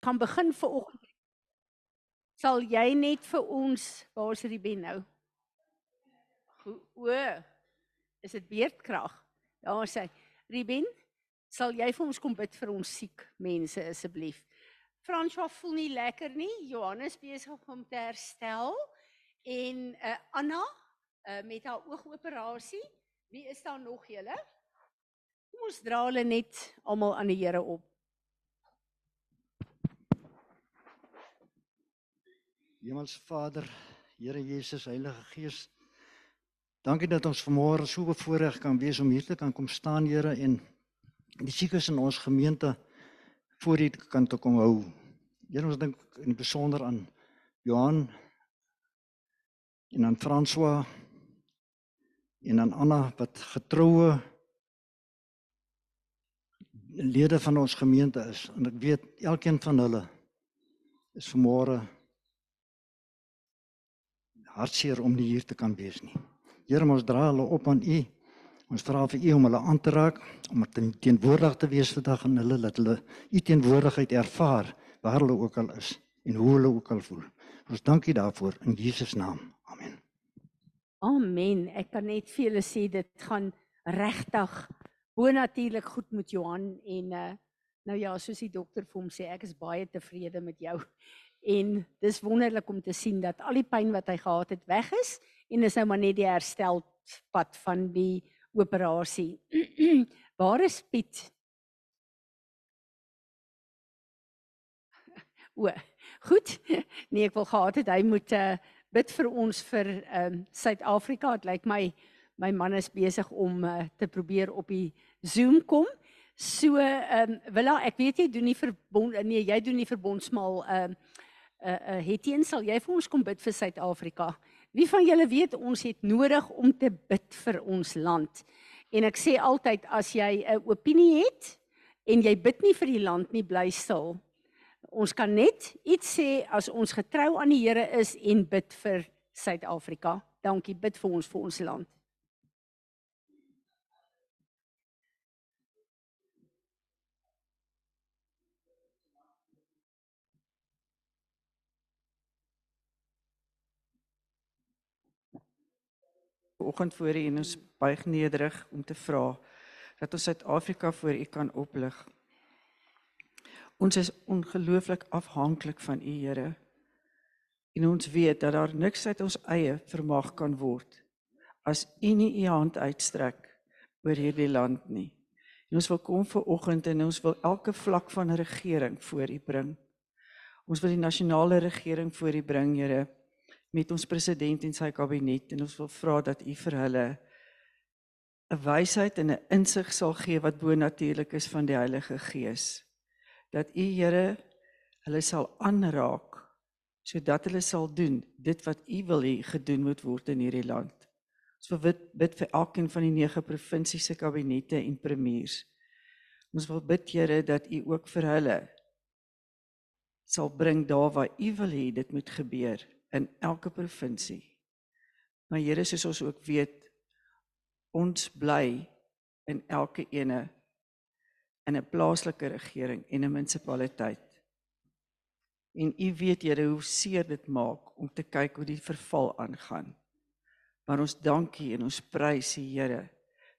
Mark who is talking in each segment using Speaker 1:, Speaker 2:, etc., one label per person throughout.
Speaker 1: gaan begin vir oggend. Sal jy net vir ons, waar is Ruben nou? O, is dit beerdkrag? Daar sê Ruben, sal jy vir ons kom bid vir ons siek mense asseblief? Franswa voel nie lekker nie. Johannes besig om te herstel en uh, Anna uh, met haar oogoperasie. Wie is daar nog julle? Kom ons dra hulle net almal aan die Here op.
Speaker 2: Hemelse Vader, Here Jesus, Heilige Gees. Dankie dat ons vanmôre so bevoorreg kan wees om hier te kan kom staan, Here, en die siekes in ons gemeente voor U kan te kom hou. Here, ons dink in besonder aan Johan en aan François en aan Anna wat getroue lede van ons gemeente is en ek weet elkeen van hulle is vanmôre hartseer om nie hier te kan wees nie. Here, ons dra hulle op aan U. Ons vra vir U om hulle aan te raak, om teenwoordig te wees vandag en hulle laat hulle U teenwoordigheid ervaar waar hulle ook al is en hoe hulle ook al voel. Ons dank U daarvoor in Jesus naam. Amen.
Speaker 1: Amen. Ek kan net vir julle sê dit gaan regtig bonatuurlik goed met Johan en uh, nou ja, soos die dokter vir hom sê, ek is baie tevrede met jou en dis wonderlik om te sien dat al die pyn wat hy gehad het weg is en is nou maar net die herstelpad van die operasie. Waar is Piet? O, goed. Nee, ek wil gehad het hy moet uh, bid vir ons vir ehm um, Suid-Afrika. Dit lyk my my man is besig om uh, te probeer op die Zoom kom. So ehm um, Willa, ek weet jy doen nie verbond nee, jy doen nie verbondsmaal ehm uh, uh uh Hetien, sal jy vir ons kom bid vir Suid-Afrika? Wie van julle weet ons het nodig om te bid vir ons land? En ek sê altyd as jy 'n opinie het en jy bid nie vir die land nie, bly stil. Ons kan net iets sê as ons getrou aan die Here is en bid vir Suid-Afrika. Dankie, bid vir ons vir ons land.
Speaker 3: Oggend voor u en ons buig nederig om te vra dat ons Suid-Afrika voor u kan oplig. Ons is ongelooflik afhanklik van u Here. En ons weet dat daar niks uit ons eie vermag kan word as u nie u hand uitstrek oor hierdie land nie. En ons wil kom vir oggend en ons wil elke vlak van regering voor u bring. Ons wil die nasionale regering voor u bring, Here met ons president en sy kabinet en ons wil vra dat u vir hulle 'n wysheid en 'n insig sal gee wat bo natuurlik is van die Heilige Gees. Dat u Here hulle sal aanraak sodat hulle sal doen dit wat u wil hê gedoen moet word in hierdie land. Ons wil bid, bid vir elkeen van die 9 provinsies se kabinette en premiers. Ons wil bid Here dat u ook vir hulle sal bring daar waar u wil hê dit moet gebeur in elke provinsie. Maar Here, soos ons ook weet, ons bly in elke ene in 'n plaaslike regering en 'n munisipaliteit. En u weet Here hoe seer dit maak om te kyk hoe die verval aangaan. Maar ons dankie en ons prys die Here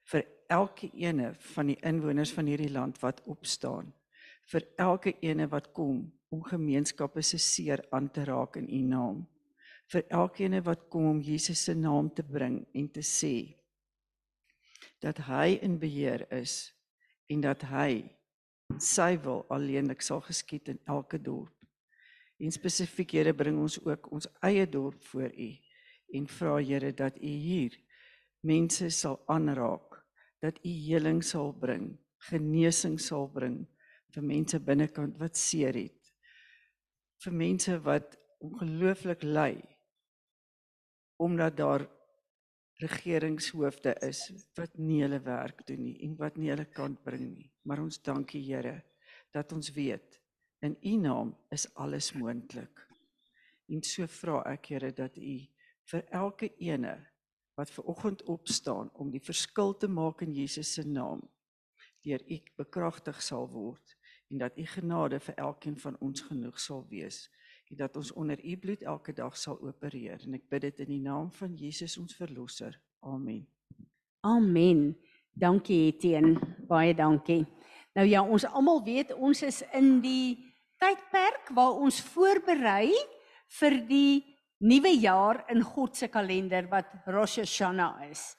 Speaker 3: vir elke ene van die inwoners van hierdie land wat opstaan. Vir elke ene wat kom om gemeenskappe se seer aan te raak in u naam vir elkeen wat kom om Jesus se naam te bring en te sê dat hy in beheer is en dat hy sy wil alleenlik sal geskied in elke dorp. En spesifiek Here bring ons ook ons eie dorp voor U en vra Here dat U hier mense sal aanraak, dat U heling sal bring, genesing sal bring vir mense binnekant wat seer het. Vir mense wat ongelooflik ly omdat daar regeringshoofde is wat nie hulle werk doen nie en wat nie hulle kan bring nie. Maar ons dankie Here dat ons weet in U naam is alles moontlik. En so vra ek Here dat U vir elke ene wat ver oggend opstaan om die verskil te maak in Jesus se naam deur U bekragtig sal word en dat u genade vir elkeen van ons genoeg sal wees en dat ons onder u bloed elke dag sal opereer en ek bid dit in die naam van Jesus ons verlosser. Amen.
Speaker 1: Amen. Dankie Etienne, baie dankie. Nou ja, ons almal weet ons is in die tydperk waar ons voorberei vir die nuwe jaar in God se kalender wat Rosh Hashanah is.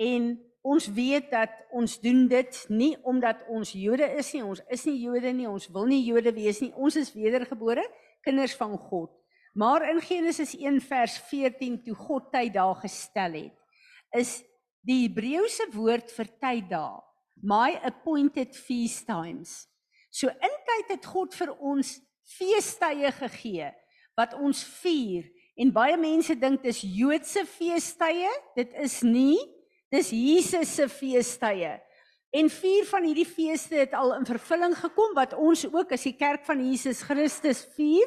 Speaker 1: En ons weet dat ons doen dit nie omdat ons Jode is nie, ons is nie Jode nie, ons wil nie Jode wees nie. Ons is wedergebore kinders van God. Maar in Genesis 1 vers 14 toe God tyd daar gestel het, is die Hebreëse woord vir tyd daar, my appointed feast times. So in tyd het God vir ons feestydde gegee wat ons vier en baie mense dink dis Joodse feestydde, dit is nie Dis Jesus se feestydde. En vier van hierdie feeste het al in vervulling gekom wat ons ook as die kerk van Jesus Christus vier.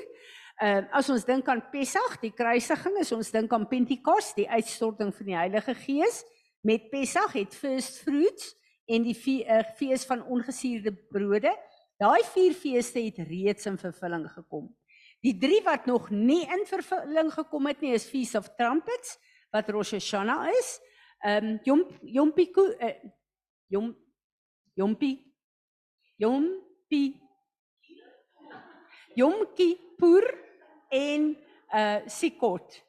Speaker 1: Ehm uh, as ons dink aan Pessach, die kruisiging, as ons dink aan Pentekos, die uitstorting van die Heilige Gees, met Pessach het first fruits en die fees, uh, fees van ongesuurde brode. Daai vier feeste het reeds in vervulling gekom. Die drie wat nog nie in vervulling gekom het nie is Feast of Trumpets wat Rosh Hashanah is, Ehm um, Jom Jompiku uh, Jom Jompi Jompi Jomkippur en uh Sikot.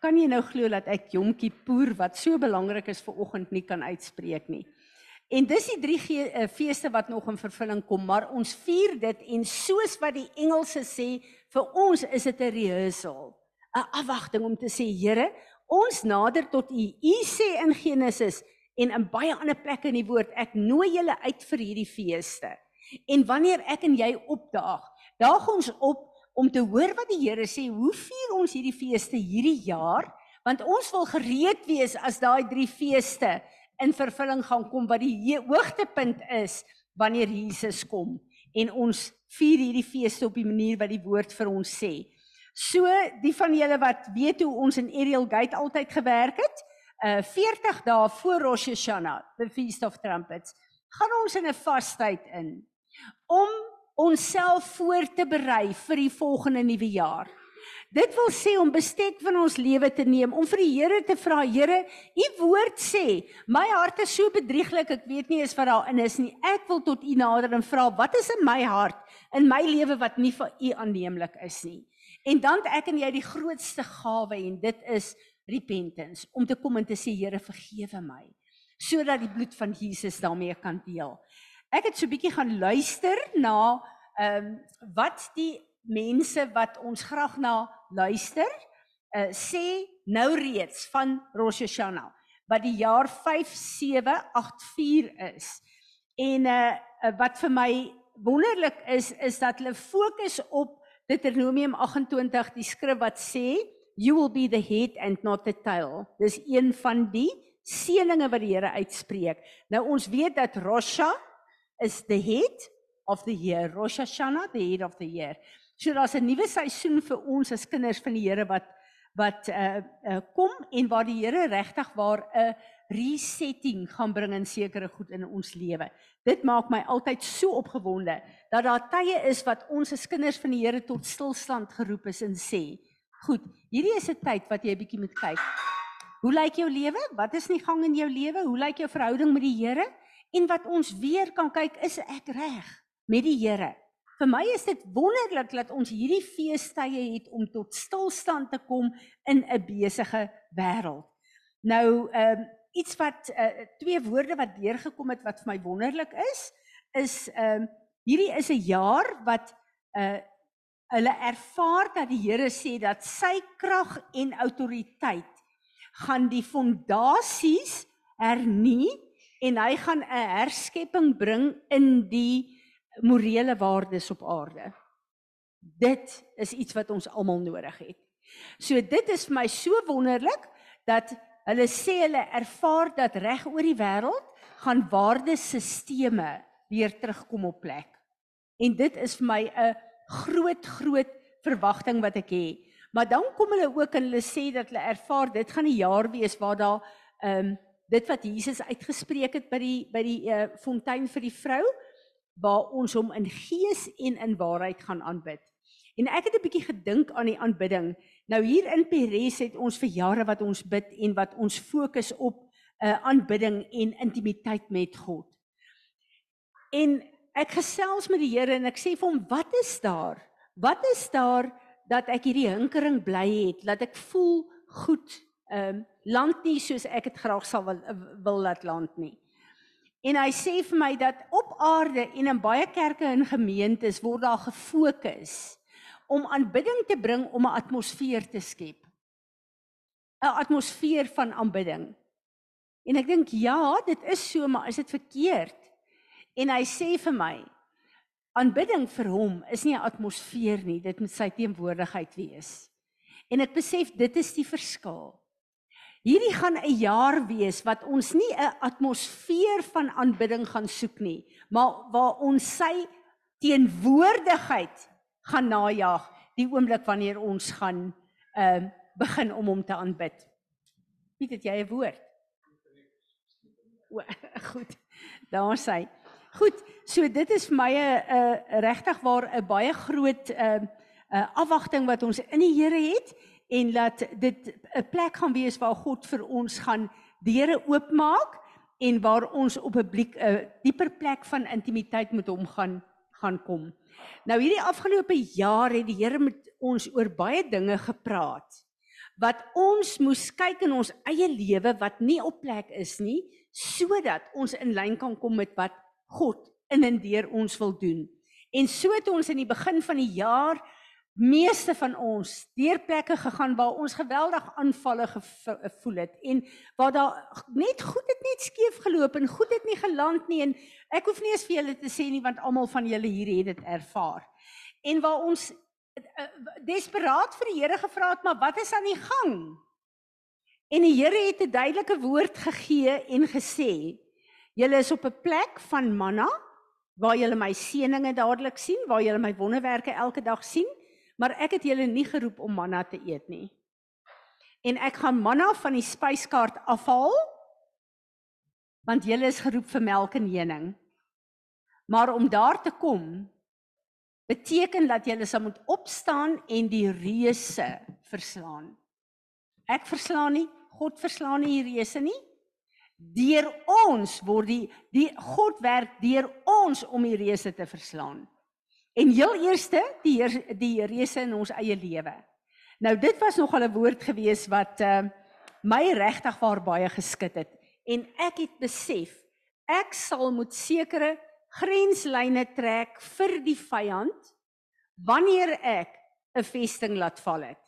Speaker 1: Kan jy nou glo dat ek Jomkippur wat so belangrik is vir oggend nie kan uitspreek nie. En dis die drie ge uh, feeste wat nog in vervulling kom, maar ons vier dit en soos wat die Engelse sê, vir ons is dit 'n rehearsal, 'n afwagting om te sê, Here, Ons nader tot U. U sê in Genesis en in baie ander plekke in die woord, ek nooi julle uit vir hierdie feeste. En wanneer ek en jy opdaag, daag ons op om te hoor wat die Here sê, hoe vier ons hierdie feeste hierdie jaar? Want ons wil gereed wees as daai drie feeste in vervulling gaan kom wat die hoogtepunt is wanneer Jesus kom en ons vier hierdie feeste op die manier wat die woord vir ons sê. So die van julle wat weet hoe ons in Ariel Gate altyd gewerk het, uh 40 dae voor Rosh Hashanah, the Feast of Trumpets, gaan ons in 'n vastyd in om onsself voor te berei vir die volgende nuwe jaar. Dit wil sê om bestek van ons lewe te neem, om vir die Here te vra, Here, U woord sê, my hart is so bedrieglik, ek weet nie eens wat daarin is nie. Ek wil tot U nader en vra, wat is in my hart, in my lewe wat nie vir U aanneemlik is nie? En dan het ek en jy die grootste gawe en dit is repentance om te kom en te sê Here vergewe my sodat die bloed van Jesus daarmee kan deel. Ek het so bietjie gaan luister na ehm um, wat die mense wat ons graag na luister uh, sê nou reeds van Rosh Hashanah wat die jaar 5784 is. En uh wat vir my wonderlik is is dat hulle fokus op Deuteronomium 28 die skrif wat sê you will be the head and not the tail. Dis een van die seëninge wat die Here uitspreek. Nou ons weet dat Rosha is the head of the year. Rosh Hashanah the head of the year. So daar's 'n nuwe seisoen vir ons as kinders van die Here wat wat uh, uh kom en waar die Here regtig waar 'n resetting gaan bring in sekere goed in ons lewe. Dit maak my altyd so opgewonde dat daar tye is wat ons as kinders van die Here tot stilstand geroep is en sê, "Goed, hierdie is 'n tyd wat jy bietjie moet kyk. Hoe lyk jou lewe? Wat is nie gang in jou lewe? Hoe lyk jou verhouding met die Here?" En wat ons weer kan kyk, is ek reg met die Here? Vir my is dit wonderlik dat ons hierdie feestydde het om tot stilstand te kom in 'n besige wêreld. Nou, ehm uh, iets wat uh, twee woorde wat deurgekom het wat vir my wonderlik is, is ehm uh, Hierdie is 'n jaar wat uh hulle ervaar dat die Here sê dat sy krag en autoriteit gaan die fondasies hernie en hy gaan 'n herskepping bring in die morele waardes op aarde. Dit is iets wat ons almal nodig het. So dit is vir my so wonderlik dat hulle sê hulle ervaar dat reg oor die wêreld gaan waardesisteme weer terugkom op plek. En dit is vir my 'n groot groot verwagting wat ek het. Maar dan kom hulle ook en hulle sê dat hulle ervaar dit gaan 'n jaar wees waar daar ehm um, dit wat Jesus uitgespreek het by die by die uh, fontein vir die vrou waar ons hom in gees en in waarheid gaan aanbid. En ek het 'n bietjie gedink aan die aanbidding. Nou hier in Peres het ons vir jare wat ons bid en wat ons fokus op 'n uh, aanbidding en intimiteit met God. En ek gesels met die Here en ek sê vir hom, "Wat is daar? Wat is daar dat ek hierdie hinkering bly het, dat ek voel goed, ehm um, land nie soos ek dit graag sal wil, wil laat land nie." En hy sê vir my dat op aarde en in baie kerke en gemeentes word daar gefokus om aanbidding te bring om 'n atmosfeer te skep. 'n Atmosfeer van aanbidding. En ek dink ja, dit is so, maar is dit verkeerd? En hy sê vir my aanbidding vir hom is nie 'n atmosfeer nie, dit moet sy teenwoordigheid wees. En ek besef dit is die verskil. Hierdie gaan 'n jaar wees wat ons nie 'n atmosfeer van aanbidding gaan soek nie, maar waar ons sy teenwoordigheid gaan najag die oomblik wanneer ons gaan ehm uh, begin om hom te aanbid. Piet, het jy 'n woord? O, goed. Daar sê. Goed, so dit is my 'n uh, regtig waar 'n baie groot ehm uh, uh, afwagting wat ons in die Here het en laat dit 'n plek gaan wees waar God vir ons gaan deure oopmaak en waar ons op 'n 'n uh, dieper plek van intimiteit met hom gaan gaan kom. Nou hierdie afgelope jaar het die Here met ons oor baie dinge gepraat wat ons moes kyk in ons eie lewe wat nie op plek is nie sodat ons in lyn kan kom met wat God in en deur ons wil doen. En so het ons in die begin van die jaar meeste van ons deur plekke gegaan waar ons geweldig aanvalle gevoel het en waar daar net goed het net skeef geloop en goed het nie geland nie en ek hoef nie eens vir julle te sê nie want almal van julle hier het dit ervaar. En waar ons uh, desperaat vir die Here gevra het maar wat is aan die gang? En die Here het 'n duidelike woord gegee en gesê julle is op 'n plek van manna waar julle my seëninge dadelik sien, waar julle my wonderwerke elke dag sien maar ek het julle nie geroep om manna te eet nie. En ek gaan manna van die spyskaart afhaal want julle is geroep vir melk en honing. Maar om daar te kom beteken dat julle sal moet opstaan en die reuse verslaan. Ek verslaan nie, God verslaan nie die reuse nie. Deur ons word die die God werk deur ons om die reuse te verslaan. En heel eerste die heer, die reëse in ons eie lewe. Nou dit was nog al 'n woord gewees wat uh, my regtig waar baie geskit het en ek het besef ek sal moet sekere grenslyne trek vir die vyand wanneer ek 'n vesting laat val het.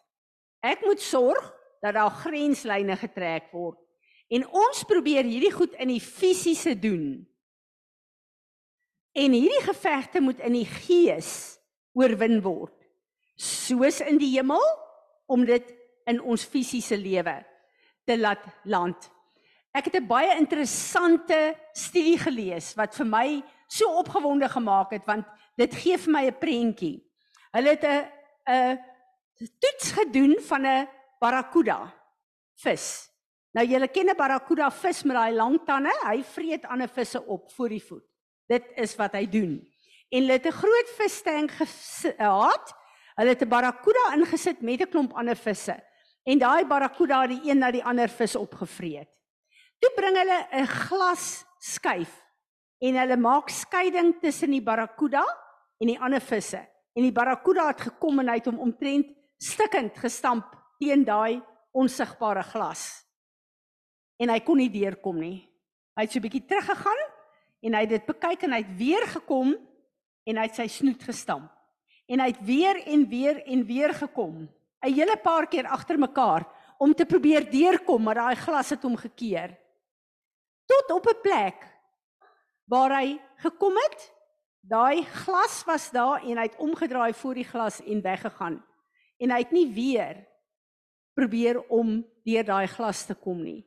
Speaker 1: Ek moet sorg dat daar grenslyne getrek word. En ons probeer hierdie goed in die fisiese doen. En hierdie gevegte moet in die gees oorwin word. Soos in die hemel om dit in ons fisiese lewe te laat land. Ek het 'n baie interessante studie gelees wat vir my so opgewonde gemaak het want dit gee vir my 'n prentjie. Hulle het 'n 'n toets gedoen van 'n barracuda vis. Nou julle ken 'n barracuda vis met daai lang tande, hy vreet ander visse op voor die voet. Dit is wat hy doen. En hulle het 'n groot visstank gehad. Hulle het 'n barracuda ingesit met 'n klomp ander visse. En daai barracuda het die een na die ander vis opgevreet. Toe bring hulle 'n glas skyf en hulle maak skeiding tussen die barracuda en die ander visse. En die barracuda het gekom en hy het hom omtrent stikkend gestamp teen daai onsigbare glas. En hy kon nie deurkom nie. Hy het so 'n bietjie teruggegaan en hy het dit bekyk en hy het weer gekom en hy het sy snoet gestamp. En hy het weer en weer en weer gekom. 'n Hele paar keer agter mekaar om te probeer deurkom, maar daai glas het hom gekeer. Tot op 'n plek waar hy gekom het, daai glas was daar en hy het omgedraai voor die glas en weggegaan. En hy het nie weer probeer om deur daai glas te kom nie.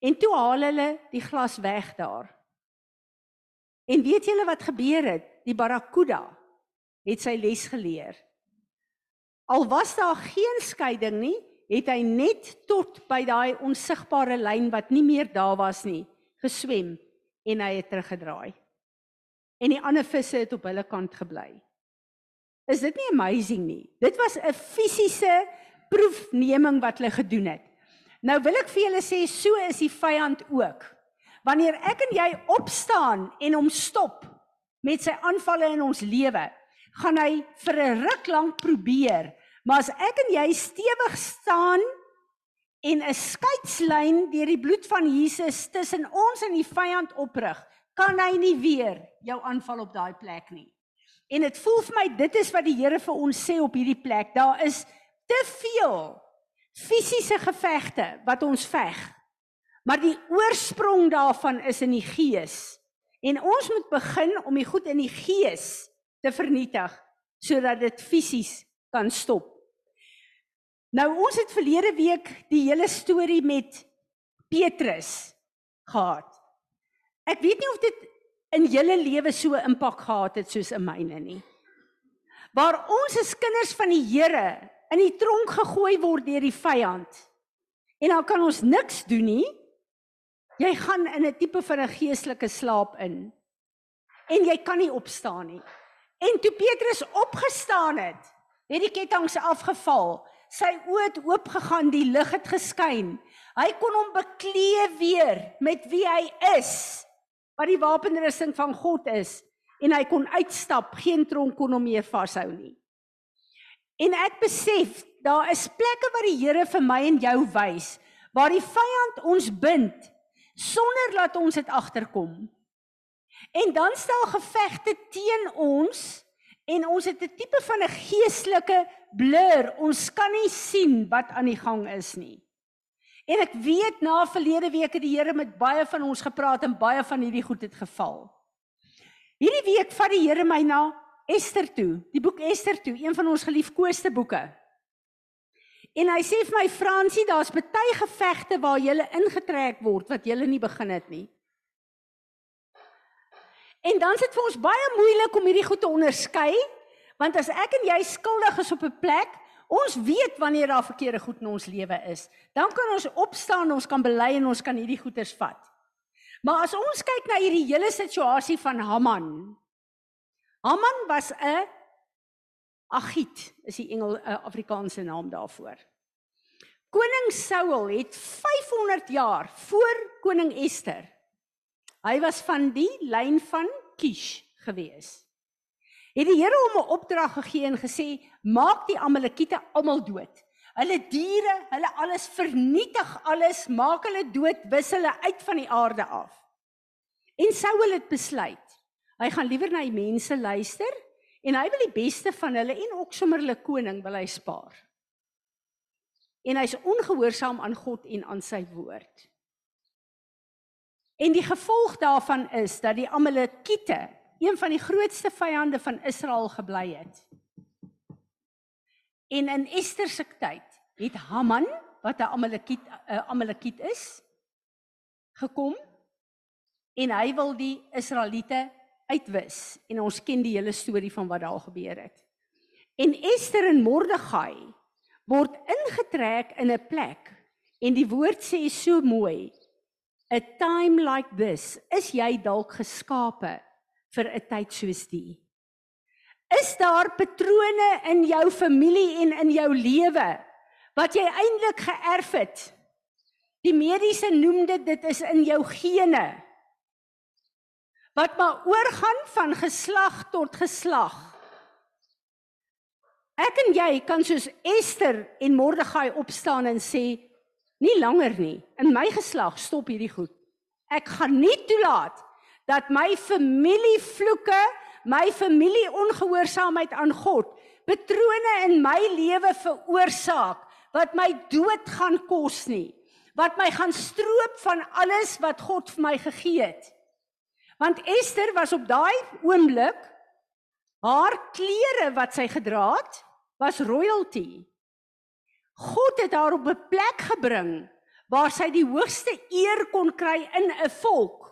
Speaker 1: En toe haal hulle die glas weg daar. En weet julle wat gebeur het? Die barracuda het sy les geleer. Al was daar geen skeiding nie, het hy net tot by daai onsigbare lyn wat nie meer daar was nie, geswem en hy het teruggedraai. en die ander visse het op hulle kant gebly. Is dit nie amazing nie? Dit was 'n fisiese proefneming wat hulle gedoen het. Nou wil ek vir julle sê so is die vyand ook. Wanneer ek en jy opstaan en hom stop met sy aanvalle in ons lewe, gaan hy vir 'n ruk lank probeer. Maar as ek en jy stewig staan en 'n skeidslyn deur die bloed van Jesus tussen ons en die vyand oprig, kan hy nie weer jou aanval op daai plek nie. En dit voel vir my dit is wat die Here vir ons sê op hierdie plek. Daar is te veel fisiese gevegte wat ons veg. Maar die oorsprong daarvan is in die gees. En ons moet begin om die goed in die gees te vernietig sodat dit fisies kan stop. Nou ons het verlede week die hele storie met Petrus gehad. Ek weet nie of dit in julle lewe so impak gehad het soos in myne nie. Waar ons as kinders van die Here in die tronk gegooi word deur die vyand. En dan kan ons niks doen nie. Jy gaan in 'n tipe van 'n geestelike slaap in. En jy kan nie opstaan nie. En toe Petrus opgestaan het, het die kettinge afgeval. Sy oë het oop gegaan, die lig het geskyn. Hy kon hom bekleë weer met wie hy is, wat die wapenrusting van God is, en hy kon uitstap. Geen tronk kon hom meer vashou nie. En ek besef, daar is plekke waar die Here vir my en jou wys waar die vyand ons bind sonder dat ons dit agterkom. En dan stel gevegte teen ons en ons het 'n tipe van 'n geestelike blur. Ons kan nie sien wat aan die gang is nie. En ek weet na verlede week het die Here met baie van ons gepraat en baie van hierdie goed het geval. Hierdie week vat die Here my na Ester toe, die boek Ester toe, een van ons geliefkoeste boeke. En hy sê vir my Fransie, daar's baie gevegte waar jy ingetrek word wat jy nie begin het nie. En dan is dit vir ons baie moeilik om hierdie goed te onderskei, want as ek en jy skuldig is op 'n plek, ons weet wanneer daar verkeerde goed in ons lewe is. Dan kan ons opstaan, ons kan bely en ons kan hierdie goeders vat. Maar as ons kyk na hierdie hele situasie van Haman. Haman was 'n Agit, is die Engel 'n Afrikaanse naam daarvoor. Koning Saul het 500 jaar voor koning Ester Hy was van die lyn van Kish gewees. Het die Here hom 'n opdrag gegee en gesê: "Maak die Amalekiete almal dood. Hulle diere, hulle alles vernietig alles, maak hulle dood, wis hulle uit van die aarde af." En Saul het besluit, hy gaan liewer na die mense luister en hy wil die beste van hulle en ook sommer hulle koning wil hy spaar. En hy's ongehoorsaam aan God en aan sy woord. En die gevolg daarvan is dat die Amalekiete, een van die grootste vyande van Israel gebly het. En in Ester se tyd het Haman, wat 'n Amalekiet 'n Amalekiet is, gekom en hy wil die Israeliete uitwis. En ons ken die hele storie van wat daar gebeur het. En Ester en Mordegai word ingetrek in 'n plek en die woord sê so mooi a time like this is jy dalk geskape vir 'n tyd soos die is daar patrone in jou familie en in jou lewe wat jy eintlik geërf het die mediese noem dit dit is in jou gene wat maar oorgaan van geslag tot geslag ek en jy kan soos Ester en Mordegai opstaan en sê Nie langer nie. In my geslag stop hierdie goed. Ek gaan nie toelaat dat my familie vloeke, my familie ongehoorsaamheid aan God, patrone in my lewe veroorsaak wat my dood gaan kos nie. Wat my gaan stroop van alles wat God vir my gegee het. Want Esther was op daai oomblik haar klere wat sy gedra het, was royalty. God het haar op 'n plek gebring waar sy die hoogste eer kon kry in 'n volk.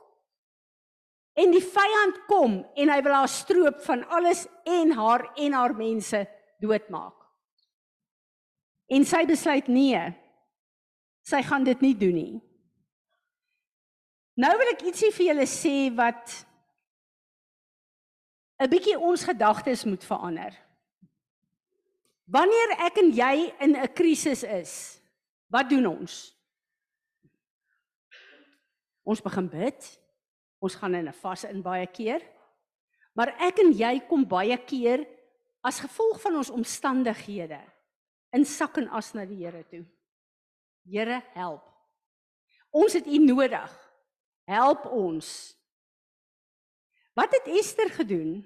Speaker 1: En die vyand kom en hy wil haar stroop van alles en haar en haar mense doodmaak. En sy besluit nee. Sy gaan dit nie doen nie. Nou wil ek ietsie vir julle sê wat 'n bietjie ons gedagtes moet verander. Wanneer ek en jy in 'n krisis is, wat doen ons? Ons begin bid. Ons gaan in 'n vas in baie keer. Maar ek en jy kom baie keer as gevolg van ons omstandighede in sak en as na die Here toe. Here, help. Ons het U nodig. Help ons. Wat het Ester gedoen?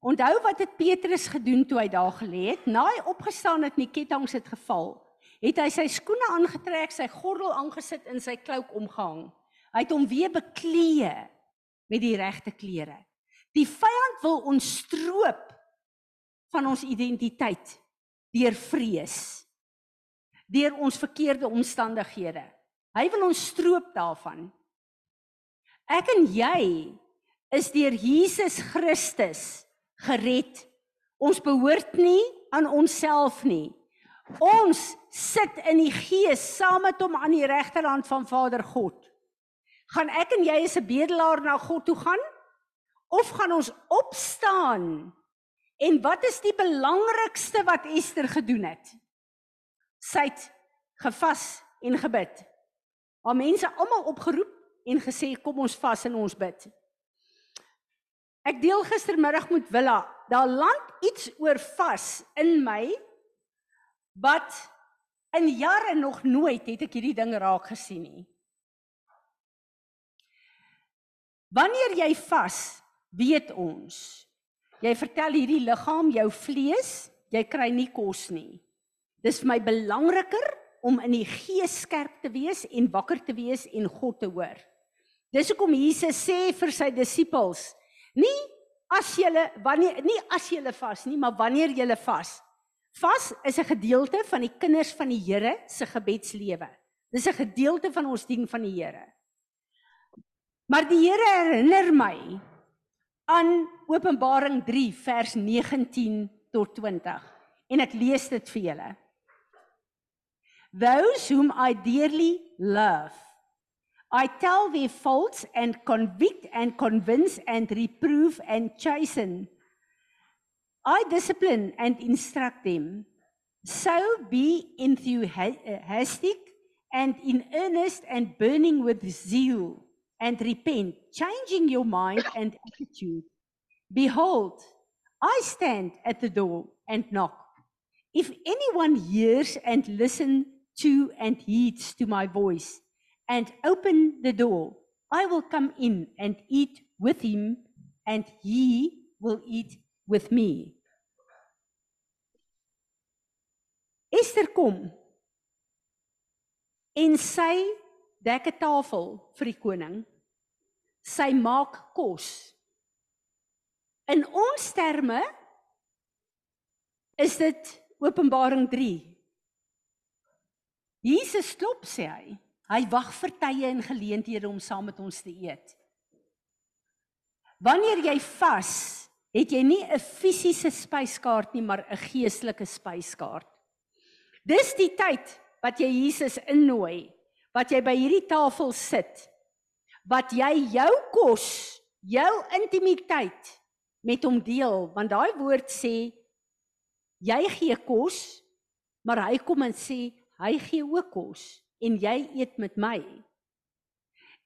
Speaker 1: Onthou wat het Petrus gedoen toe hy daar gelê het? Na hy opgestaan het en die ketTINGS het geval, het hy sy skoene aangetrek, sy gordel aangesit en sy klouk omgehang. Hy het hom weer beklee met die regte klere. Die vyand wil ons stroop van ons identiteit deur vrees. Deur ons verkeerde omstandighede. Hy wil ons stroop daarvan. Ek en jy is deur Jesus Christus gered. Ons behoort nie aan onsself nie. Ons sit in die Gees saam met hom aan die regterhand van Vader God. Gaan ek en jy as 'n bedelaar na God toe gaan of gaan ons opstaan? En wat is die belangrikste wat Ester gedoen het? Sy het gevas en gebid. Haar mense almal opgeroep en gesê kom ons vas en ons bid. Ek deel gistermiddag met Willa, daar land iets oor vas in my wat in jare nog nooit het ek hierdie ding raak gesien nie. Wanneer jy vas, weet ons. Jy vertel hierdie liggaam, jou vlees, jy kry nie kos nie. Dis vir my belangriker om in die gees skerp te wees en wakker te wees en God te hoor. Dis hoekom Jesus sê vir sy disippels, Nie as jy wanneer nie as jy vas nie, maar wanneer jy vas. Vas is 'n gedeelte van die kinders van die Here se gebedslewe. Dis 'n gedeelte van ons dien van die Here. Maar die Here herinner my aan Openbaring 3 vers 19 tot 20 en ek lees dit vir julle. Those whom I dearly love I tell their faults and convict and convince and reprove and chasten. I discipline and instruct them. So be enthusiastic and in earnest and burning with zeal and repent, changing your mind and attitude. Behold, I stand at the door and knock. If anyone hears and listens to and heeds to my voice, and open the door. I will come in and eat with him, and he will eat with me. Esther kom en sy dek 'n tafel vir die koning. Sy maak kos. In ons terme is dit Openbaring 3. Jesus klop sê hy. Hy wag vir tye en geleenthede om saam met ons te eet. Wanneer jy vas, het jy nie 'n fisiese spyskaart nie, maar 'n geestelike spyskaart. Dis die tyd wat jy Jesus innooi, wat jy by hierdie tafel sit, wat jy jou kos, jou intimiteit met hom deel, want daai woord sê jy gee kos, maar hy kom en sê hy gee ook kos en jy eet met my.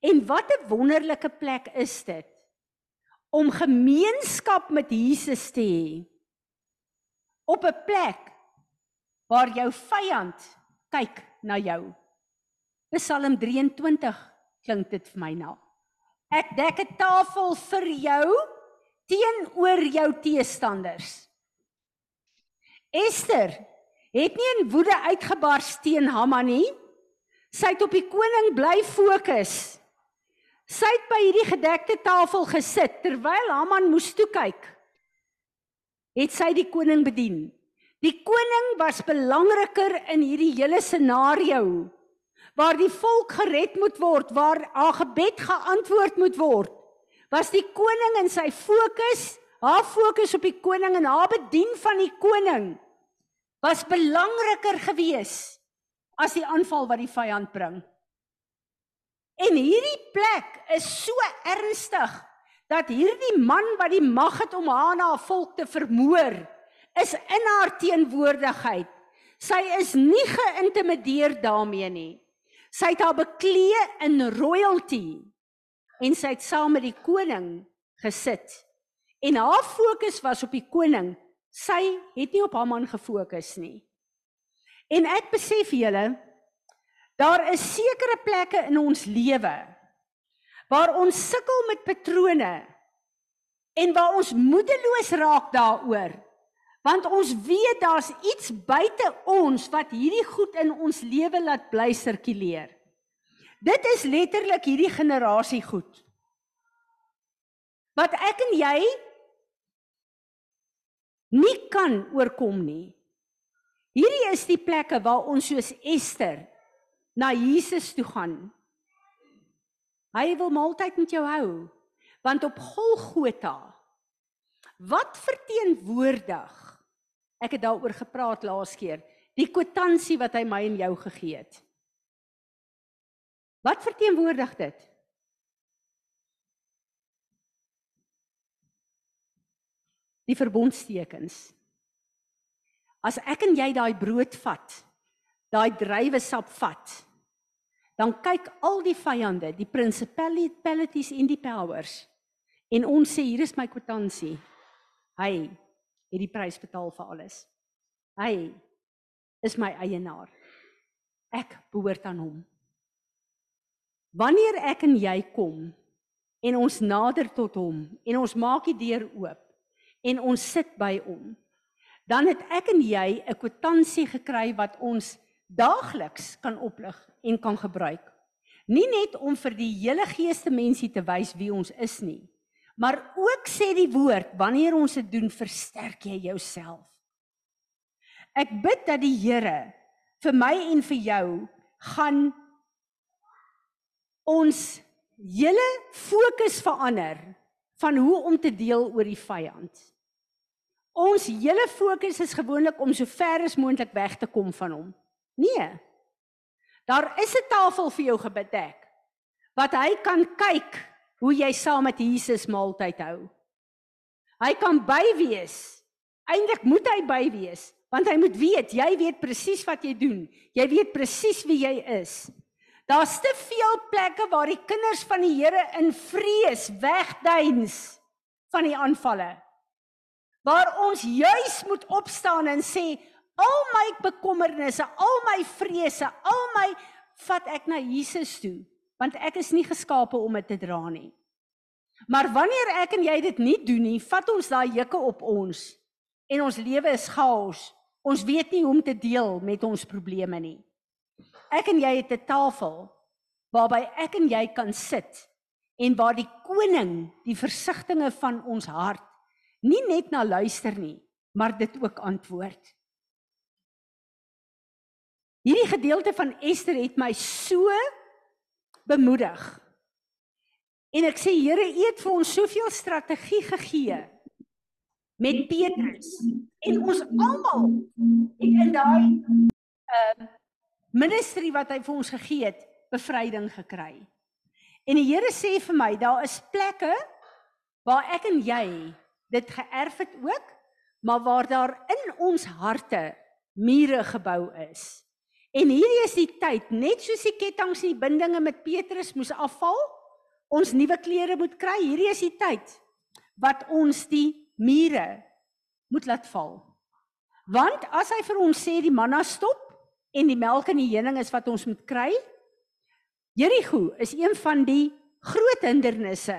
Speaker 1: En wat 'n wonderlike plek is dit om gemeenskap met Jesus te hê. Op 'n plek waar jou vyand kyk na jou. Psalm 23 klink dit vir my na. Ek dek 'n tafel vir jou teenoor jou teestanders. Esther het nie in woede uitgebars teen Haman nie. Sy het op die koning bly fokus. Sy het by hierdie gedekte tafel gesit terwyl Haman moes toe kyk. Het sy die koning bedien. Die koning was belangriker in hierdie hele scenario waar die volk gered moet word, waar haar gebed geantwoord moet word. Was die koning in sy fokus, haar fokus op die koning en haar bedien van die koning was belangriker geweest as die aanval wat die vyand bring. En hierdie plek is so ernstig dat hierdie man wat die mag het om haar na 'n volk te vermoor, is in haar teenwoordigheid. Sy is nie geïntimideer daarmee nie. Sy het haar beklee in royalty en sy het saam met die koning gesit. En haar fokus was op die koning. Sy het nie op haar man gefokus nie. En ek besef julle, daar is sekere plekke in ons lewe waar ons sukkel met patrone en waar ons moedeloos raak daaroor want ons weet daar's iets buite ons wat hierdie goed in ons lewe laat bly sirkuleer. Dit is letterlik hierdie generasie goed. Wat ek en jy nie kan oorkom nie. Hierdie is die plekke waar ons soos Ester na Jesus toe gaan. Hy wil maaltyd met jou hou, want op Golgotha wat verteenwoordig Ek het daaroor gepraat laas keer, die kwitansie wat hy my en jou gegee het. Wat verteenwoordig dit? Die verbondstekens. As ek en jy daai brood vat, daai druiwesap vat, dan kyk al die vyande, die principalities en die powers en ons sê hier is my kwitansie. Hy het die prys betaal vir alles. Hy is my eienaar. Ek behoort aan hom. Wanneer ek en jy kom en ons nader tot hom en ons maak die deur oop en ons sit by hom, dan het ek en jy 'n kwitansie gekry wat ons daagliks kan oplig en kan gebruik. Nie net om vir die hele geeste mensie te wys wie ons is nie, Maar ook sê die woord, wanneer ons dit doen, versterk jy jouself. Ek bid dat die Here vir my en vir jou gaan ons hele fokus verander van hoe om te deel oor die vyand. Ons hele fokus is gewoonlik om so ver as moontlik weg te kom van hom. Nee. Daar is 'n tafel vir jou gebedek wat hy kan kyk hoe jy saam met Jesus maaltyd hou. Hy kan by wees. Eindelik moet hy by wees, want hy moet weet jy weet presies wat jy doen. Jy weet presies wie jy is. Daar's te veel plekke waar die kinders van die Here in vrees wegduins van die aanvalle. Waar ons juis moet opstaan en sê al my bekommernisse, al my vrese, al my vat ek na Jesus toe want ek is nie geskape om dit te dra nie. Maar wanneer ek en jy dit nie doen nie, vat ons daai juke op ons en ons lewe is chaos. Ons weet nie hoe om te deel met ons probleme nie. Ek en jy het 'n tafel waarby ek en jy kan sit en waar die koning die versigtings van ons hart nie net na luister nie, maar dit ook antwoord. Hierdie gedeelte van Ester het my so bemoedig. En ek sê Here, U het vir ons soveel strategie gegee met Petrus en ons almal in daai uh ministry wat hy vir ons gegee het, bevryding gekry. En die Here sê vir my, daar is plekke waar ek en jy dit geërf het ook, maar waar daar in ons harte mure gebou is. En hierdie is die tyd, net soos die kettinge en die bindinge met Petrus moes afval, ons nuwe klere moet kry. Hierdie is die tyd wat ons die mure moet laat val. Want as hy vir ons sê die manna stop en die melk en die heuning is wat ons moet kry, Jerigo is een van die groot hindernisse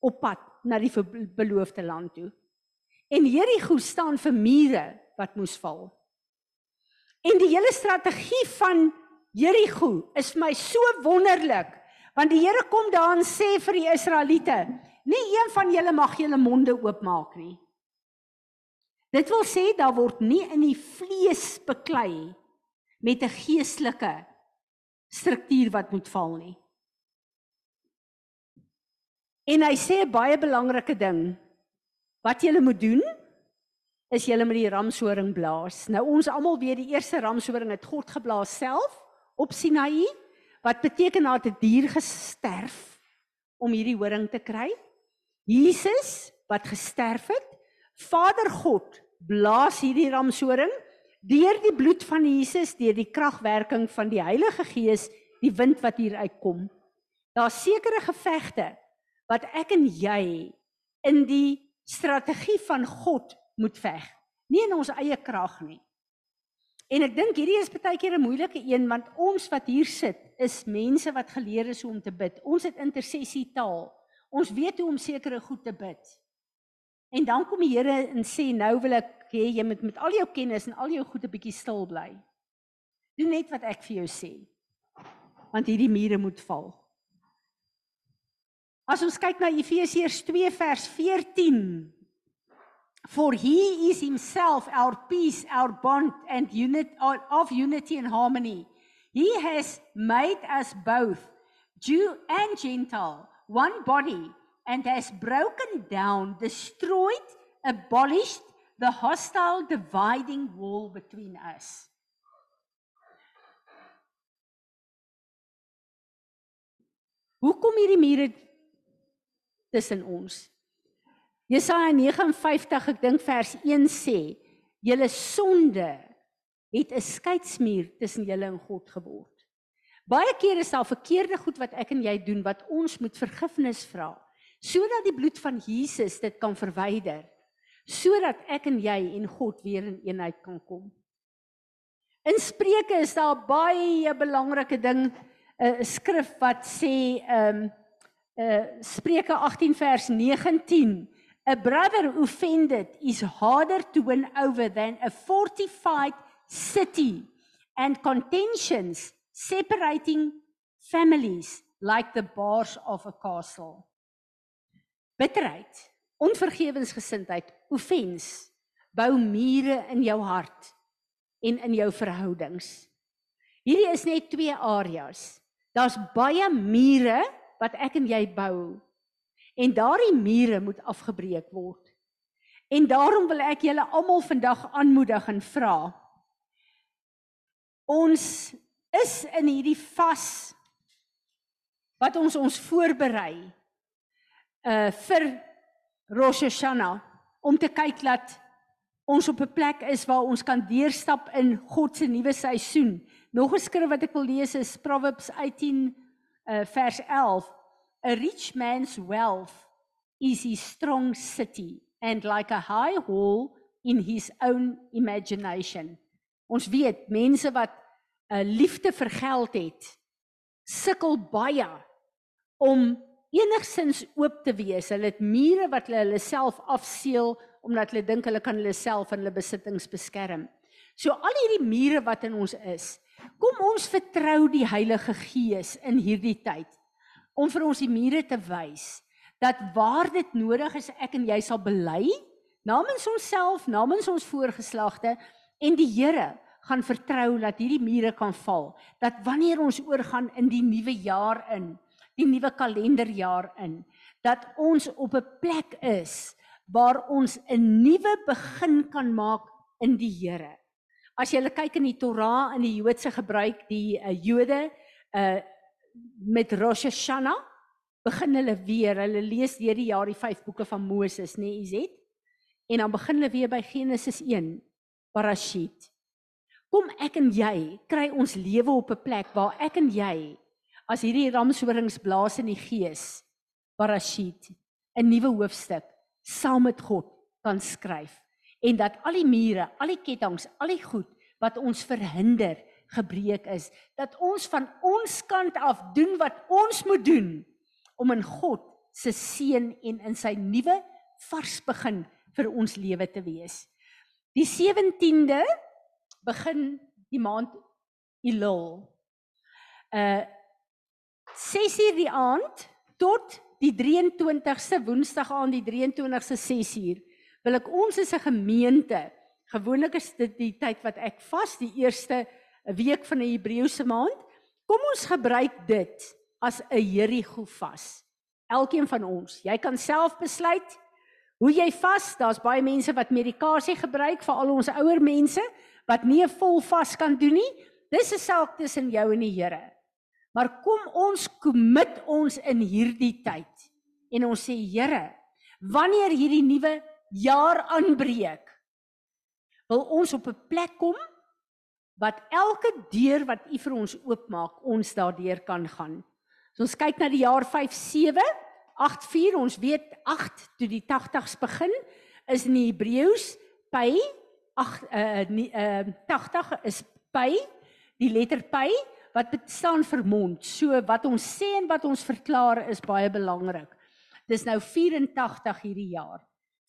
Speaker 1: op pad na die beloofde land toe. En Jerigo staan vir mure wat moes val. En die hele strategie van Jerigo is vir my so wonderlik, want die Here kom daar en sê vir die Israeliete, nie een van julle mag julle monde oopmaak nie. Dit wil sê daar word nie in die vlees beklei met 'n geestelike struktuur wat moet val nie. En hy sê 'n baie belangrike ding wat jy moet doen is julle met die ramshoring blaas. Nou ons almal weet die eerste ramshoring het God geblaas self op Sinaï wat beteken dat 'n dier gesterf om hierdie horing te kry. Jesus wat gesterf het, Vader God blaas hierdie ramshoring deur die bloed van Jesus, deur die kragwerking van die Heilige Gees, die wind wat hier uitkom. Daar's sekere gevegte wat ek en jy in die strategie van God moet veg, nie in ons eie krag nie. En ek dink hierdie is baie keer 'n moeilike een want ons wat hier sit is mense wat geleer is hoe om te bid. Ons het intersessie taal. Ons weet hoe om sekere goed te bid. En dan kom die Here en sê nou wil ek hê jy moet met al jou kennis en al jou goed 'n bietjie stil bly. Doen net wat ek vir jou sê. Want hierdie mure moet val. As ons kyk na Efesiërs 2 vers 14 For he is himself our peace, our bond and unit of unity and harmony. He has made us both Jew and Gentile, one body, and has broken down, destroyed, abolished the hostile dividing wall between us. Hoekom hierdie mure tussen ons? Jesaja 59, ek dink vers 1 sê, julle sonde het 'n skeidsmuur tussen julle en God geword. Baie kere is daar verkeerde goed wat ek en jy doen wat ons moet vergifnis vra, sodat die bloed van Jesus dit kan verwyder, sodat ek en jy en God weer in eenheid kan kom. In Spreuke is daar baie belangrike ding, 'n uh, skrif wat sê ehm um, uh Spreuke 18 vers 19 A brother offended is harder to win over than a fortified city, and contentions separating families like the bars of a castle. Bitterheid, onvergewensgesindheid, offens bou mure in jou hart en in jou verhoudings. Hierdie is net twee areas. Daar's baie mure wat ek en jy bou En daardie mure moet afgebreek word. En daarom wil ek julle almal vandag aanmoedig en vra. Ons is in hierdie vas wat ons ons voorberei uh vir Rosh Hashanah om te kyk dat ons op 'n plek is waar ons kan deurstap in God se nuwe seisoen. Nog 'n skrif wat ek wil lees is Proverbs 18 uh vers 11 A rich man's wealth is his strong city and like a high hall in his own imagination. Ons weet mense wat 'n uh, liefde vir geld het, sukkel baie om enigsins oop te wees. Hulle het mure wat hulle hulle self afseël omdat hulle dink hulle kan hulle self en hulle besittings beskerm. So al hierdie mure wat in ons is, kom ons vertrou die Heilige Gees in hierdie tyd om vir ons die mure te wys dat waar dit nodig is ek en jy sal bely namens onsself, namens ons voorgeslagte en die Here gaan vertrou dat hierdie mure kan val. Dat wanneer ons oorgaan in die nuwe jaar in, die nuwe kalenderjaar in, dat ons op 'n plek is waar ons 'n nuwe begin kan maak in die Here. As jy kyk in die Torah in die Joodse gebruik, die uh, Jode uh met Rosh Hashanah begin hulle weer, hulle lees deur die jaar die 5 boeke van Moses, nê, nee, Izet? En dan begin hulle weer by Genesis 1, Parashit. Kom ek en jy kry ons lewe op 'n plek waar ek en jy as hierdie ramshorings blaas in die gees, Parashit, 'n nuwe hoofstuk saam met God kan skryf en dat al die mure, al die kettinge, al die goed wat ons verhinder gebreek is dat ons van ons kant af doen wat ons moet doen om in God se seën en in sy nuwe vars begin vir ons lewe te wees. Die 17de begin die maand Elul. Uh 6uur die aand tot die 23ste Woensdag aan die 23ste 6uur wil ek ons as 'n gemeente gewoonlik is dit die tyd wat ek vas die eerste week van 'n Hebreëse maand. Kom ons gebruik dit as 'n Jerigo vas. Elkeen van ons, jy kan self besluit hoe jy vas. Daar's baie mense wat medikasie gebruik vir al ons ouer mense wat nie 'n vol vas kan doen nie. Dis 'n saak tussen jou en die Here. Maar kom ons kommit ons in hierdie tyd en ons sê Here, wanneer hierdie nuwe jaar aanbreek, wil ons op 'n plek kom wat elke deur wat U vir ons oopmaak, ons daardeur kan gaan. So ons kyk na die jaar 57 84 ons weet 8 toe die 80s begin is in die Hebreëus pi 8 uh nie uh 80 is pi die letter pi wat staan vir mond. So wat ons sê en wat ons verklaar is baie belangrik. Dis nou 84 hierdie jaar.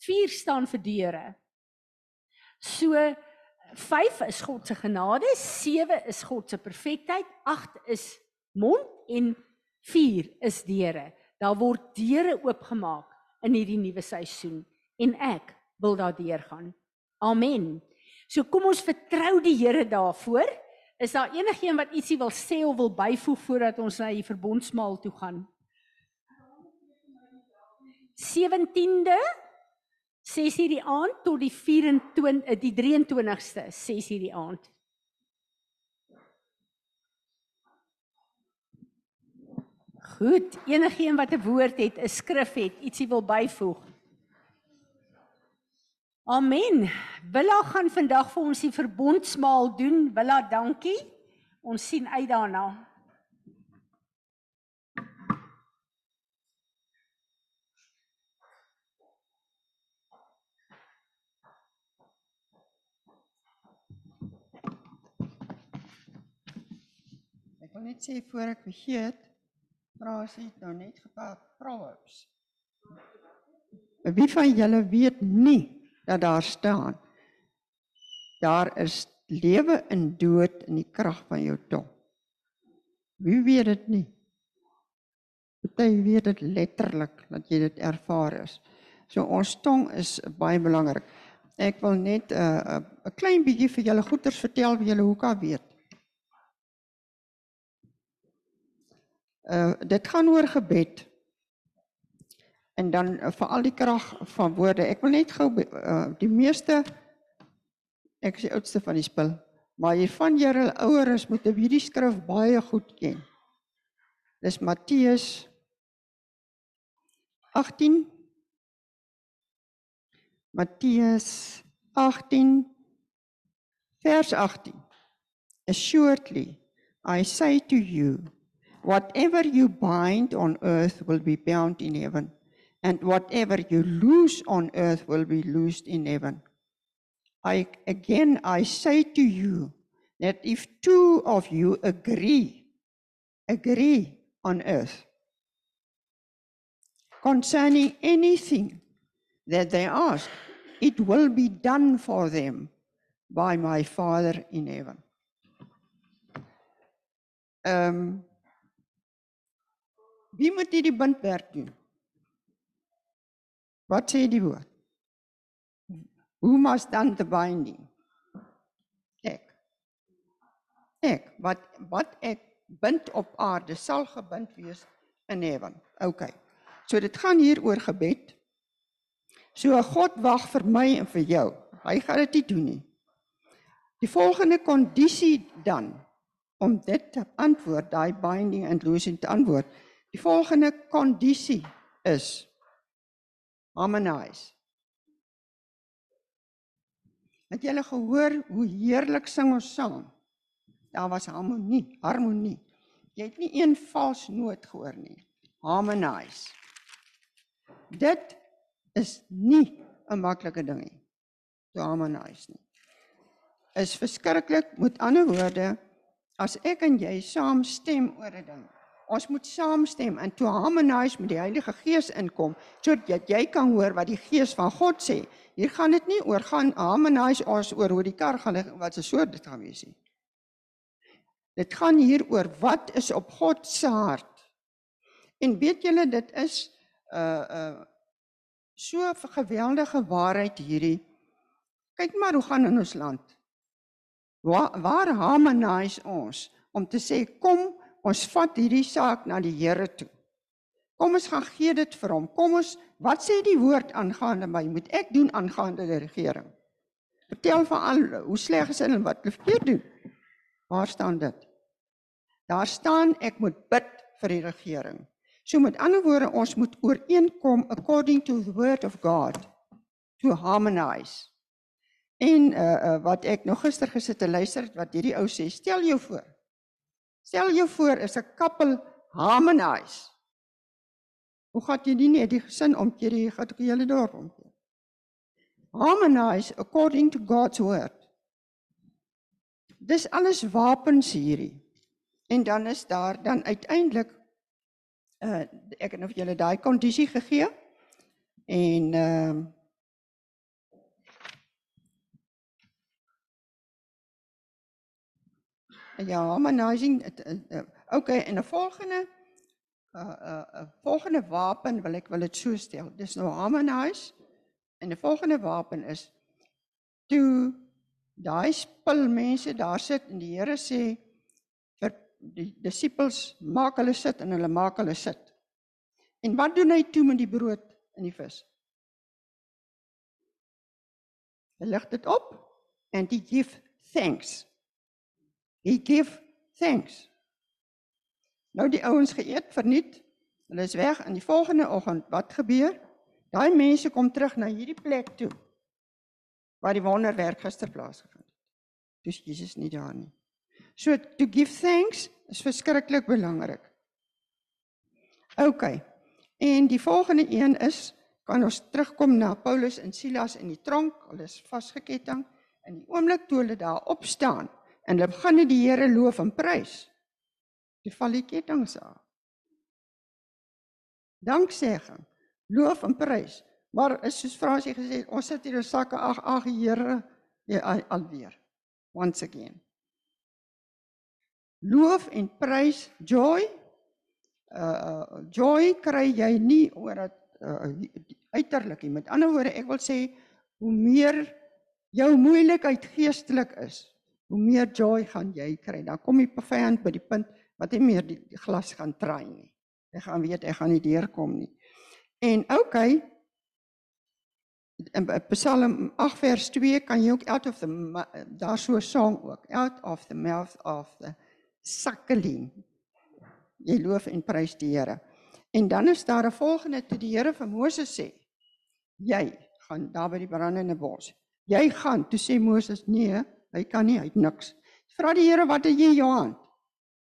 Speaker 1: 4 staan vir deure. So 5 is God se genade, 7 is God se perfektheid, 8 is mond en 4 is deure. Daar word deure oopgemaak in hierdie nuwe seisoen en ek wil daardeur gaan. Amen. So kom ons vertrou die Here daarvoor. Is daar enigiemand wat ietsie wil sê of wil byvoeg voordat ons na die verbondsmaal toe gaan? 17de 6:00 die aand tot die 24 eh, die 23ste 6:00 die aand. Goed, enigiemand wat 'n woord het, 'n skrif het, ietsie wil byvoeg. Amen. Willa gaan vandag vir ons die verbondsmaal doen. Willa, dankie. Ons sien uit daarna.
Speaker 4: Ek wil net sê voor ek vergeet, vra as jy nou net gepraat Proverbs. Wie van julle weet nie dat daar staan daar is lewe en dood in die krag van jou tong. Wie weet dit nie? Party weet dit letterlik dat jy dit ervaar is. So ons tong is baie belangrik. Ek wil net 'n uh, 'n uh, klein bietjie vir julle goeters vertel vir julle hoe kan weet. Uh dit gaan oor gebed. En dan uh, vir al die krag van woorde. Ek wil net gou uh, die meeste ek is die oudste van die spul, maar hier van julle oueres moet hierdie skrif baie goed ken. Dis Matteus 18 Matteus 18 vers 18 Assuredly I say to you whatever you bind on earth will be bound in heaven, and whatever you loose on earth will be loosed in heaven. I again I say to you that if two of you agree, agree on earth concerning anything that they ask, it will be done for them by my Father in heaven. Um, Wie moet hierdie bindwerk doen? Wat sê die woord? Who must done the binding? Ek. Ek wat wat ek bind op aarde sal gebind wees in heaven. OK. So dit gaan hier oor gebed. So God wag vir my en vir jou. Hy gaan dit nie doen nie. Die volgende kondisie dan om dit te antwoord, daai binding and losing te antwoord, Die volgende kondisie is harmonize. Het julle gehoor hoe heerlik sing ons saam? Daar was harmonie, harmonie. Jy het nie een vals noot gehoor nie. Harmonize. Dit is nie 'n maklike ding nie. To harmonize nie. Is verskriklik met ander woorde as ek en jy saam stem oor 'n ding Ons moet saamstem en to harmonize met die Heilige Gees inkom sodat jy kan hoor wat die Gees van God sê. Hier gaan dit nie oor gaan harmonize ons oor hoe die kar gaan wat se soort dit gaan wees nie. Dit gaan hier oor wat is op God se hart. En weet julle dit is 'n uh, 'n uh, so 'n geweldige waarheid hierdie. Kyk maar hoe gaan in ons land. Waar waar harmonize ons om te sê kom Ons vat hierdie saak na die Here toe. Kom ons gaan gee dit vir hom. Kom ons, wat sê die woord aangaande my? Moet ek doen aangaande die regering? Vertel vir al hoe sleg is hulle wat hulle verkeerd doen. Waar staan dit? Daar staan ek moet bid vir die regering. So met ander woorde, ons moet ooreenkom according to the word of God to harmonize. En uh, uh wat ek nog gister gesit te luister wat hierdie ou sê, stel jou voor. Stel jou voor is 'n koppel harmonize. Hoe gaan jy nie net die gesin omkeer, jy gaan ook die hele dorp omkeer. Harmonize according to God's word. Dis alles wapens hierdie. En dan is daar dan uiteindelik uh ek het nou vir julle daai kondisie gegee en ehm uh, Ja, harmonizing. Uh, uh, okay, en 'n volgende uh uh, uh volgende wapen wil ek wil dit so stel. Dis nou harmonize. En 'n volgende wapen is toe daai spul mense daar sit en die Here sê vir die disippels maak hulle sit en hulle maak hulle sit. En wat doen hy toe met die brood en die vis? Hy lig dit op en hy give thanks. He give thanks. Nou die ouens geëet verniet. Hulle is weg en die volgende oggend wat gebeur? Daai mense kom terug na hierdie plek toe waar die wonderwerk gister plaasgevind het. Dis Jesus nie daar nie. So to give thanks is verskriklik belangrik. OK. En die volgende een is kan ons terugkom na Paulus en Silas in die tronk. Hulle is vasgeketting en die oomblik toe hulle daar opstaan en hulle begin die Here loof en prys. Die val die kettinge af. Danksegging, loof en prys. Maar is soos Fransie gesê, ons sit hier in sakke ag ag Here, jy alweer. Once again. Loof en prys, joy. Uh joy kry jy nie oor dat uh, uiterlik nie. Met ander woorde, ek wil sê hoe meer jou moeilikheid geestelik is, hoe meer joy gaan jy kry. Dan kom die vyand by die punt wat hy meer die glas gaan draai nie. Hy gaan weet hy gaan nie deurkom nie. En okay, in Psalm 8 vers 2 kan jy ook out of the daar so 'n song ook out of the mouth of the suckling jy loof en prys die Here en dan is daar 'n volgende toe die Here vir Moses sê jy gaan daar by die brandende bos jy gaan toe sê Moses nee hy kan nie hy het niks vra die Here wat het jy in jou hand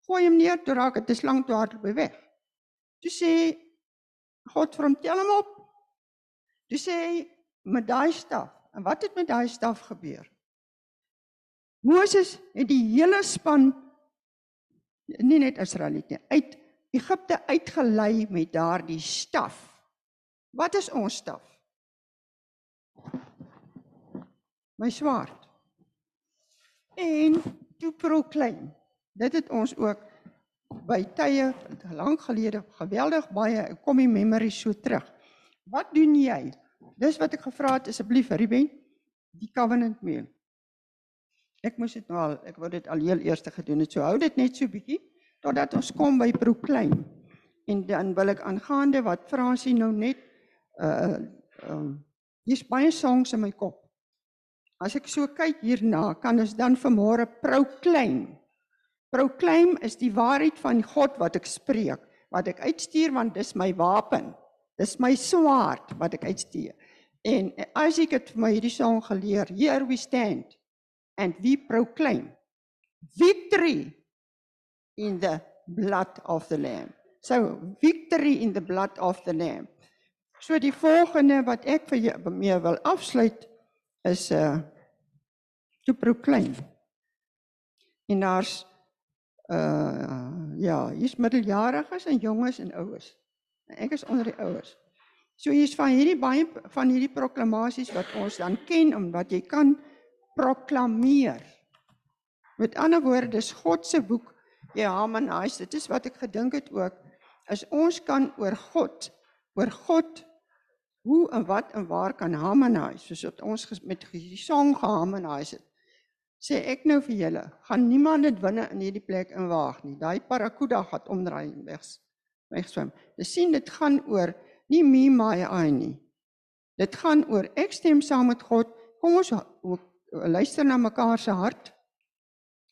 Speaker 4: gooi hom neer toe raak dit 'n slang toe hardloop weg toe sê God vir hom tel hom op toe sê hy met daai staf. En wat het met daai staf gebeur? Moses het die hele span nie net Israeliete uit Egipte uitgelei met daardie staf. Wat is ons staf? My swaard. En toe proclaim. Dit het ons ook by tye lank gelede geweldig baie kom die memory so terug. Wat doen jy Dis wat ek gevra het asseblief Ruben, die covenant meal. Ek moes dit nou al, ek wou dit al heel eers gedoen het. So hou dit net so bietjie totdat ons kom by proclaim. En dan wil ek aangaande wat Fransie nou net uh um hier's baie songs in my kop. As ek so kyk hierna, kan ons dan vanmôre proclaim. Proclaim is die waarheid van God wat ek spreek, wat ek uitstuur want dis my wapen. Dis my swaard wat ek uitstuur. En as ek het vir my hierdie song geleer, here we stand and we proclaim victory in the blood of the lamb. So victory in the blood of the lamb. So die volgende wat ek vir jou mee wil afsluit is uh to proclaim. En daar's uh ja, hier's middeljariges en jonges en oues. Ek is onder die oues. So hier's van hierdie baie van hierdie proklamasies wat ons dan ken om wat jy kan proklameer. Met ander woorde, dis God se boek. Ja, man, nice. Dit is wat ek gedink het ook. As ons kan oor God, oor God hoe en wat en waar kan harmonize, soos wat ons met die song geharmonize het. Sê ek nou vir julle, gaan niemand dit binne in hierdie plek inwaag nie. Daai parakuda gaan omdraai en weg wegswem. Dis sien dit gaan oor nie me my I nie. Dit gaan oor ek stem saam met God. Kom ons luister na mekaar se hart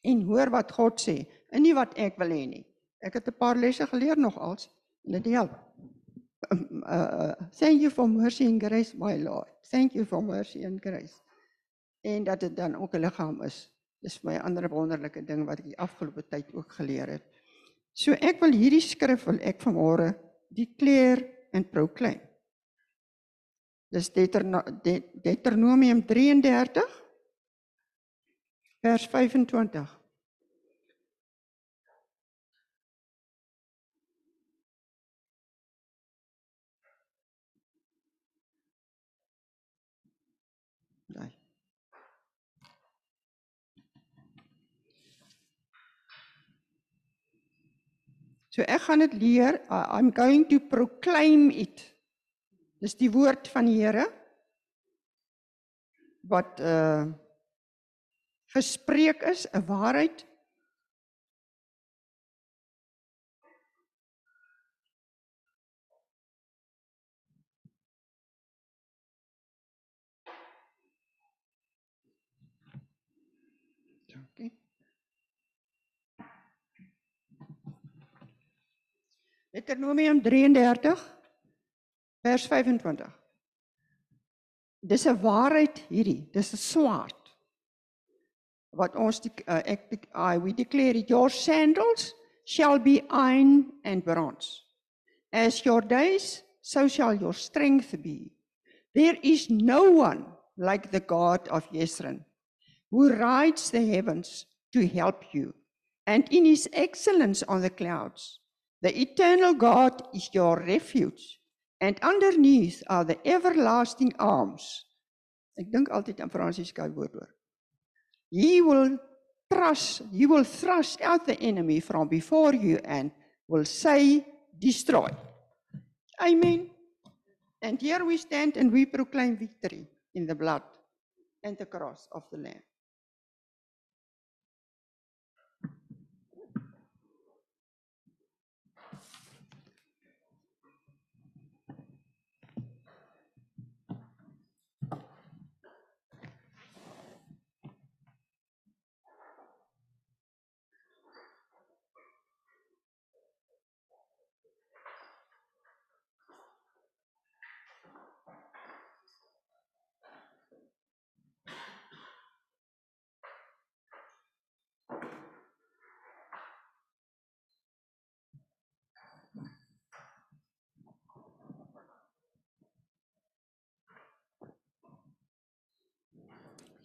Speaker 4: en hoor wat God sê en nie wat ek wil hê nie. Ek het 'n paar lesse geleer nog als Lydia. Um, uh, thank you for mercy and grace, my Lord. Thank you for mercy and grace. En dat dit dan ook 'n liggaam is. Dis my ander wonderlike ding wat ek die afgelope tyd ook geleer het. So ek wil hierdie skrif wil ek vanmôre declare en proclaim. Dis Deuterno De Deuteronomium 33 vers 25. Nee. So ek gaan dit leer. I'm going to proclaim it. Dis die woord van die Here wat uh gespreek is, 'n waarheid. Dankie. Deuteronomium 33 vers 25. Dis 'n waarheid hierdie, dis 'n swaard. Wat ons die, uh, ek I we declare it, your sandals shall be iron and bronze. As your days so shall your strength be. There is no one like the God of Yesrun who rides the heavens to help you and in his excellence on the clouds. The eternal God is your refuge and underneath are the everlasting arms. Ek dink altyd aan Fransis Sky woord hoor. He will thrust, he will thrust out the enemy from before you and will say destroy. Amen. And here we stand and we proclaim victory in the blood and the cross of the lamb.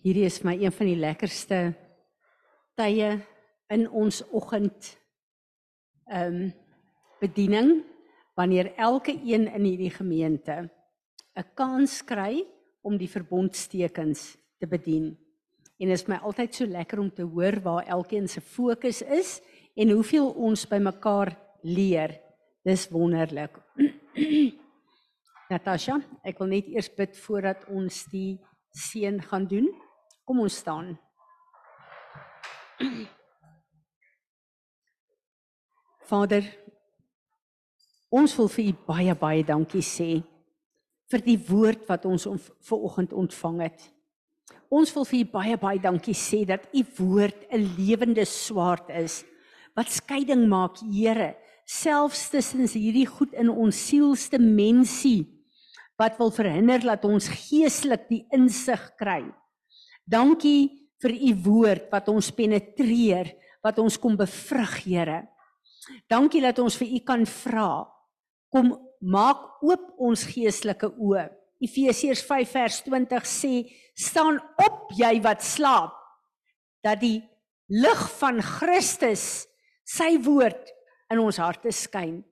Speaker 1: Hierdie is vir my een van die lekkerste tye in ons oggend ehm um, bediening wanneer elke een in hierdie gemeente 'n kans kry om die verbondstekens te bedien. En dit is my altyd so lekker om te hoor waar elkeen se fokus is en hoeveel ons by mekaar leer. Dis wonderlik. Natasha, ek wil net eers bid voordat ons die seën gaan doen. Kom ons staan. Vader, ons wil vir U baie baie dankie sê vir die woord wat ons ver oggend ontvang het. Ons wil vir U baie baie dankie sê dat U woord 'n lewende swaard is wat skeiding maak, Here, selfs tussen hierdie goed in ons sielste mensie wat wil verhinder dat ons geestelik die insig kry. Dankie vir u woord wat ons penetreer, wat ons kom bevrug, Here. Dankie dat ons vir u kan vra. Kom maak oop ons geestelike oë. Efesiërs 5 vers 20 sê: "Staan op, jy wat slaap, dat die lig van Christus, sy woord in ons harte skyn."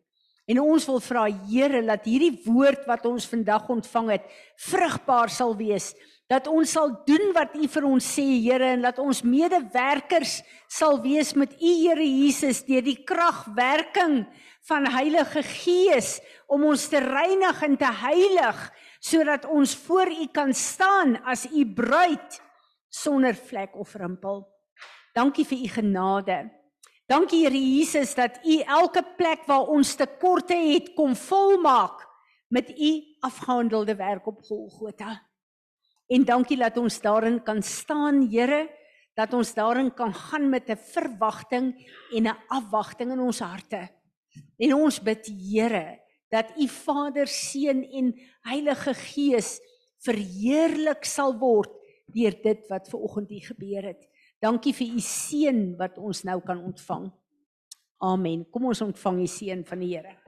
Speaker 1: En ons wil vra Here dat hierdie woord wat ons vandag ontvang het, vrugbaar sal wees dat ons sal doen wat U vir ons sê, Here, en dat ons medewerkers sal wees met U, Here Jesus, deur die kragwerking van Heilige Gees om ons te reinig en te heilig sodat ons voor U kan staan as U bruid sonder vlek of rimpel. Dankie vir U genade. Dankie Here Jesus dat U elke plek waar ons tekorte het kom volmaak met U afgehandelde werk op Golgotha. En dankie dat ons daarin kan staan, Here, dat ons daarin kan gaan met 'n verwagting en 'n afwagting in ons harte. En ons bid Here dat U Vader, Seun en Heilige Gees verheerlik sal word deur dit wat ver oggend hier gebeur het. Dankie vir U seën wat ons nou kan ontvang. Amen. Kom ons ontvang die seën van die Here.